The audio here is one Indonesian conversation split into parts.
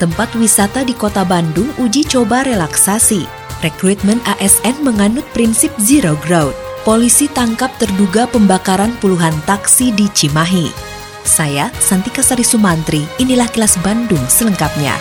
tempat wisata di kota Bandung uji coba relaksasi. Rekrutmen ASN menganut prinsip zero growth. Polisi tangkap terduga pembakaran puluhan taksi di Cimahi. Saya, Santika Sari Sumantri, inilah kilas Bandung selengkapnya.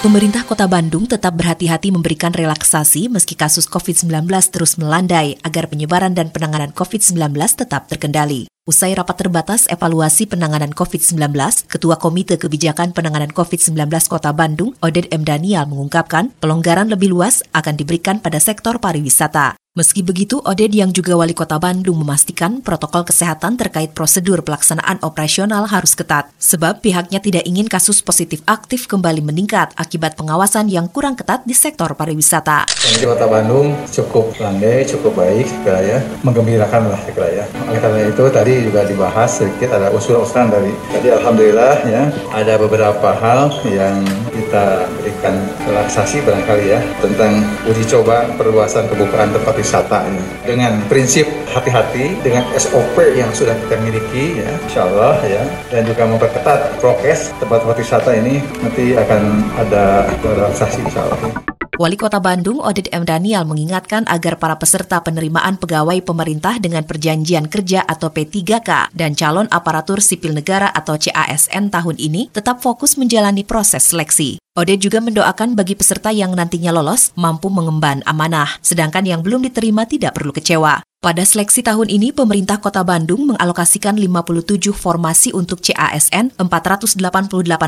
Pemerintah Kota Bandung tetap berhati-hati memberikan relaksasi meski kasus COVID-19 terus melandai agar penyebaran dan penanganan COVID-19 tetap terkendali. Usai rapat terbatas evaluasi penanganan COVID-19, Ketua Komite Kebijakan Penanganan COVID-19 Kota Bandung, Oded M. Daniel mengungkapkan pelonggaran lebih luas akan diberikan pada sektor pariwisata. Meski begitu, Oded yang juga wali kota Bandung memastikan protokol kesehatan terkait prosedur pelaksanaan operasional harus ketat, sebab pihaknya tidak ingin kasus positif aktif kembali meningkat akibat pengawasan yang kurang ketat di sektor pariwisata. Di kota Bandung cukup landai, cukup baik, ya, menggembirakan lah, ya. Oleh karena itu tadi juga dibahas sedikit ada usul-usulan dari tadi Alhamdulillah ya ada beberapa hal yang kita berikan relaksasi barangkali ya tentang uji coba perluasan kebukaan tempat wisata ini dengan prinsip hati-hati dengan SOP yang sudah kita miliki ya insya Allah ya dan juga memperketat prokes tempat-tempat wisata ini nanti akan ada relaksasi insya Allah. Wali Kota Bandung Oded M. Daniel mengingatkan agar para peserta penerimaan pegawai pemerintah dengan perjanjian kerja atau P3K dan calon aparatur sipil negara atau CASN tahun ini tetap fokus menjalani proses seleksi. Ode juga mendoakan bagi peserta yang nantinya lolos mampu mengemban amanah, sedangkan yang belum diterima tidak perlu kecewa. Pada seleksi tahun ini, pemerintah kota Bandung mengalokasikan 57 formasi untuk CASN, 488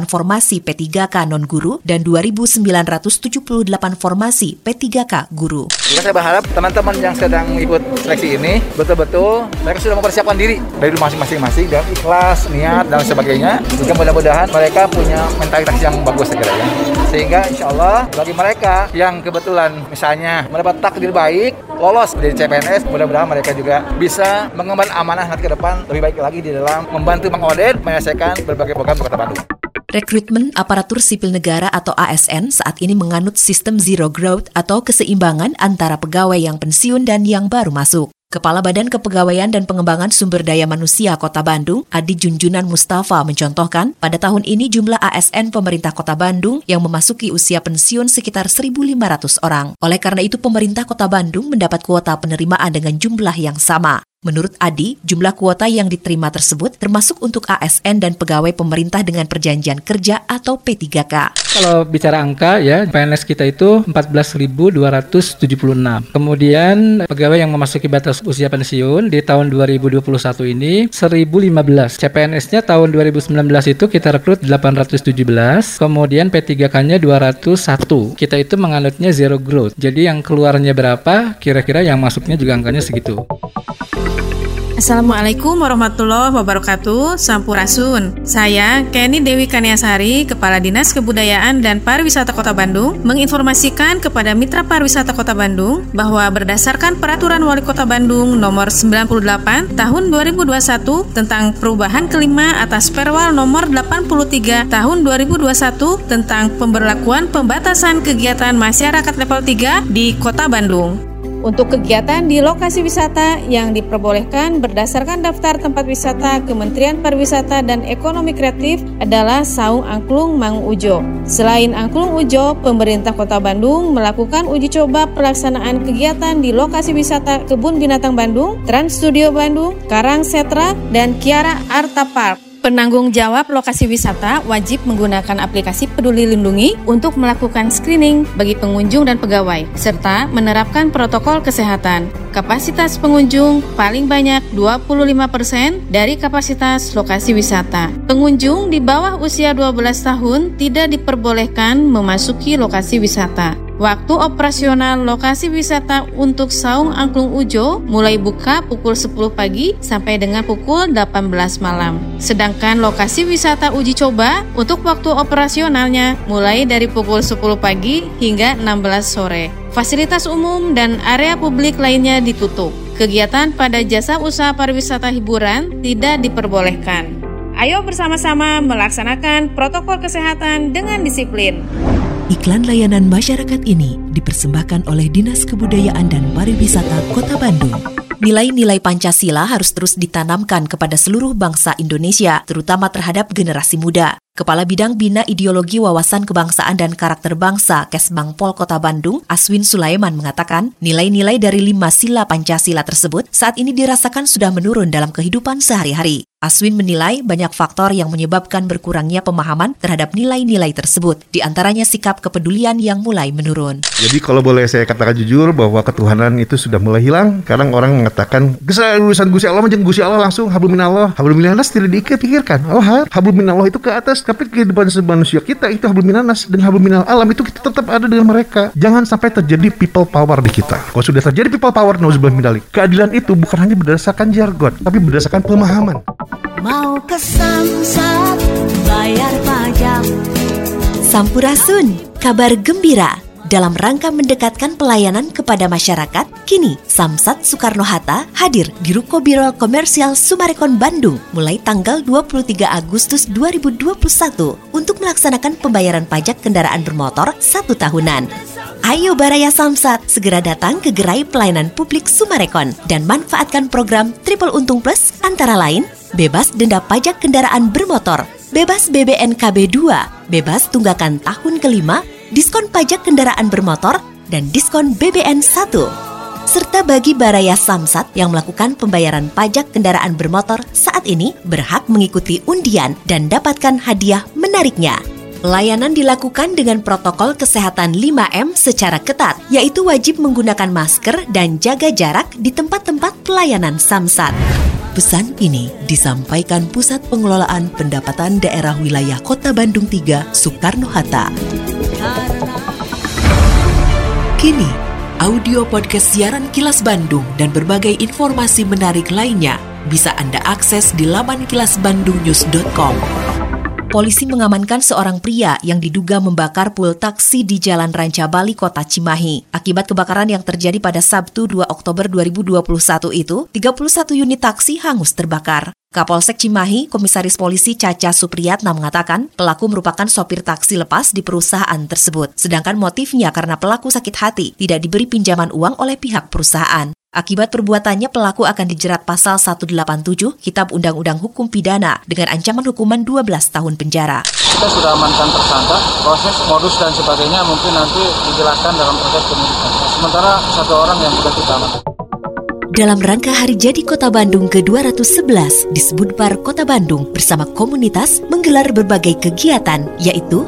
formasi P3K non-guru, dan 2.978 formasi P3K guru. Jadi saya berharap teman-teman yang sedang ikut seleksi ini, betul-betul mereka sudah mempersiapkan diri dari masing-masing dan ikhlas, niat, dan sebagainya. Juga mudah-mudahan mereka punya mentalitas yang bagus segera ya. Sehingga insya Allah bagi mereka yang kebetulan misalnya mendapat takdir baik, lolos menjadi CPNS, mudah-mudahan mereka juga bisa mengemban amanah nanti ke depan lebih baik lagi di dalam membantu mengodet menyelesaikan berbagai program di Kota Bandung. Rekrutmen aparatur sipil negara atau ASN saat ini menganut sistem zero growth atau keseimbangan antara pegawai yang pensiun dan yang baru masuk. Kepala Badan Kepegawaian dan Pengembangan Sumber Daya Manusia Kota Bandung, Adi Junjunan Mustafa mencontohkan, pada tahun ini jumlah ASN pemerintah Kota Bandung yang memasuki usia pensiun sekitar 1.500 orang. Oleh karena itu, pemerintah Kota Bandung mendapat kuota penerimaan dengan jumlah yang sama. Menurut Adi, jumlah kuota yang diterima tersebut termasuk untuk ASN dan pegawai pemerintah dengan perjanjian kerja atau P3K. Kalau bicara angka ya, PNS kita itu 14.276. Kemudian pegawai yang memasuki batas usia pensiun di tahun 2021 ini 1.015. CPNS-nya tahun 2019 itu kita rekrut 817, kemudian P3K-nya 201. Kita itu menganutnya zero growth. Jadi yang keluarnya berapa, kira-kira yang masuknya juga angkanya segitu. Assalamualaikum warahmatullahi wabarakatuh. Sampurasun. Saya Kenny Dewi Kaniasari Kepala Dinas Kebudayaan dan Pariwisata Kota Bandung Menginformasikan kepada Mitra Pariwisata Kota Bandung Bahwa berdasarkan Peraturan Wali Kota Bandung Nomor 98 Tahun 2021 Tentang perubahan kelima atas Perwal Nomor 83 Tahun 2021 Tentang pemberlakuan pembatasan kegiatan masyarakat level 3 di Kota Bandung untuk kegiatan di lokasi wisata yang diperbolehkan berdasarkan daftar tempat wisata Kementerian Pariwisata dan Ekonomi Kreatif adalah Saung Angklung Mang Ujo. Selain Angklung Ujo, pemerintah Kota Bandung melakukan uji coba pelaksanaan kegiatan di lokasi wisata Kebun Binatang Bandung, Trans Studio Bandung, Karang Setra, dan Kiara Arta Park. Penanggung jawab lokasi wisata wajib menggunakan aplikasi Peduli Lindungi untuk melakukan screening bagi pengunjung dan pegawai, serta menerapkan protokol kesehatan. Kapasitas pengunjung paling banyak 25% dari kapasitas lokasi wisata. Pengunjung di bawah usia 12 tahun tidak diperbolehkan memasuki lokasi wisata. Waktu operasional lokasi wisata untuk Saung Angklung Ujo mulai buka pukul 10 pagi sampai dengan pukul 18 malam. Sedangkan lokasi wisata uji coba untuk waktu operasionalnya mulai dari pukul 10 pagi hingga 16 sore. Fasilitas umum dan area publik lainnya ditutup. Kegiatan pada jasa usaha pariwisata hiburan tidak diperbolehkan. Ayo bersama-sama melaksanakan protokol kesehatan dengan disiplin. Iklan layanan masyarakat ini dipersembahkan oleh Dinas Kebudayaan dan Pariwisata Kota Bandung. Nilai-nilai Pancasila harus terus ditanamkan kepada seluruh bangsa Indonesia, terutama terhadap generasi muda. Kepala Bidang Bina Ideologi Wawasan Kebangsaan dan Karakter Bangsa Kesbangpol Kota Bandung, Aswin Sulaiman mengatakan, nilai-nilai dari lima sila Pancasila tersebut saat ini dirasakan sudah menurun dalam kehidupan sehari-hari. Aswin menilai banyak faktor yang menyebabkan berkurangnya pemahaman terhadap nilai-nilai tersebut, di antaranya sikap kepedulian yang mulai menurun. Jadi kalau boleh saya katakan jujur bahwa ketuhanan itu sudah mulai hilang, kadang orang mengatakan, "Gesal urusan Gusti Allah macam Gusti Allah langsung hablum minallah." Hablum minallah tidak. Oh, hablum minallah itu ke atas tapi kehidupan manusia kita itu hablum minanas dan hablum minal alam itu kita tetap ada dengan mereka. Jangan sampai terjadi people power di kita. Kalau sudah terjadi people power, nauzubillah mindalik. Keadilan itu bukan hanya berdasarkan jargon, tapi berdasarkan pemahaman. Mau ke Samsat, bayar pajak. Sampurasun, kabar gembira dalam rangka mendekatkan pelayanan kepada masyarakat, kini Samsat Soekarno-Hatta hadir di Ruko Biro Komersial Sumarekon Bandung mulai tanggal 23 Agustus 2021 untuk melaksanakan pembayaran pajak kendaraan bermotor satu tahunan. Ayo Baraya Samsat, segera datang ke gerai pelayanan publik Sumarekon dan manfaatkan program Triple Untung Plus antara lain bebas denda pajak kendaraan bermotor, bebas BBNKB 2, bebas tunggakan tahun kelima, diskon pajak kendaraan bermotor, dan diskon BBN 1 serta bagi Baraya Samsat yang melakukan pembayaran pajak kendaraan bermotor saat ini berhak mengikuti undian dan dapatkan hadiah menariknya. Layanan dilakukan dengan protokol kesehatan 5M secara ketat, yaitu wajib menggunakan masker dan jaga jarak di tempat-tempat pelayanan Samsat. Pesan ini disampaikan Pusat Pengelolaan Pendapatan Daerah Wilayah Kota Bandung 3, Soekarno-Hatta. Kini, audio podcast siaran Kilas Bandung dan berbagai informasi menarik lainnya bisa Anda akses di laman kilasbandungnews.com. Polisi mengamankan seorang pria yang diduga membakar pul taksi di Jalan Ranca Bali, Kota Cimahi. Akibat kebakaran yang terjadi pada Sabtu 2 Oktober 2021 itu, 31 unit taksi hangus terbakar. Kapolsek Cimahi, Komisaris Polisi Caca Supriyatna mengatakan pelaku merupakan sopir taksi lepas di perusahaan tersebut. Sedangkan motifnya karena pelaku sakit hati, tidak diberi pinjaman uang oleh pihak perusahaan. Akibat perbuatannya pelaku akan dijerat pasal 187 Kitab Undang-Undang Hukum Pidana dengan ancaman hukuman 12 tahun penjara. Kita sudah amankan tersangka, proses modus dan sebagainya mungkin nanti dijelaskan dalam proses penyidikan. Sementara satu orang yang sudah kita amankan. Dalam rangka Hari Jadi Kota Bandung ke-211 di Sebudpar Kota Bandung bersama komunitas menggelar berbagai kegiatan yaitu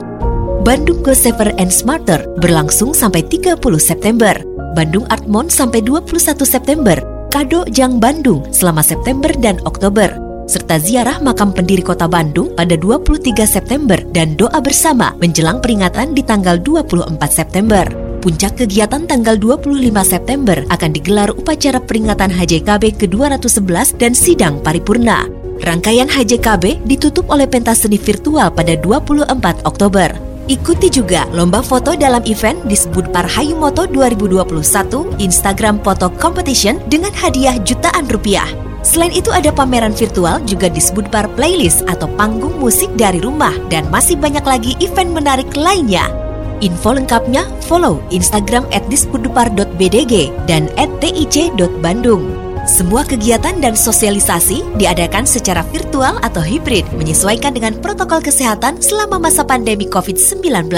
Bandung Go Safer and Smarter berlangsung sampai 30 September, Bandung Art Month sampai 21 September, Kado Jang Bandung selama September dan Oktober, serta ziarah makam pendiri kota Bandung pada 23 September dan doa bersama menjelang peringatan di tanggal 24 September. Puncak kegiatan tanggal 25 September akan digelar upacara peringatan HJKB ke-211 dan sidang paripurna. Rangkaian HJKB ditutup oleh pentas seni virtual pada 24 Oktober. Ikuti juga lomba foto dalam event disebut Parhayumoto 2021 Instagram Photo Competition dengan hadiah jutaan rupiah. Selain itu ada pameran virtual juga disebut bar playlist atau panggung musik dari rumah dan masih banyak lagi event menarik lainnya. Info lengkapnya follow Instagram at dispudupar.bdg dan at tic.bandung. Semua kegiatan dan sosialisasi diadakan secara virtual atau hibrid menyesuaikan dengan protokol kesehatan selama masa pandemi COVID-19.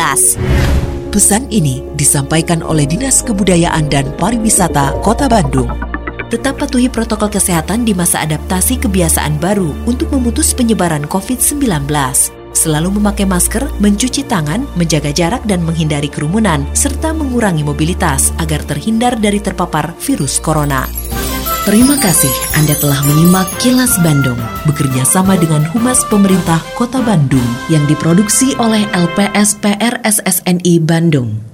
Pesan ini disampaikan oleh Dinas Kebudayaan dan Pariwisata Kota Bandung. Tetap patuhi protokol kesehatan di masa adaptasi kebiasaan baru untuk memutus penyebaran COVID-19 selalu memakai masker, mencuci tangan, menjaga jarak dan menghindari kerumunan, serta mengurangi mobilitas agar terhindar dari terpapar virus corona. Terima kasih Anda telah menyimak Kilas Bandung bekerja sama dengan Humas Pemerintah Kota Bandung yang diproduksi oleh LPSPR SSNI Bandung.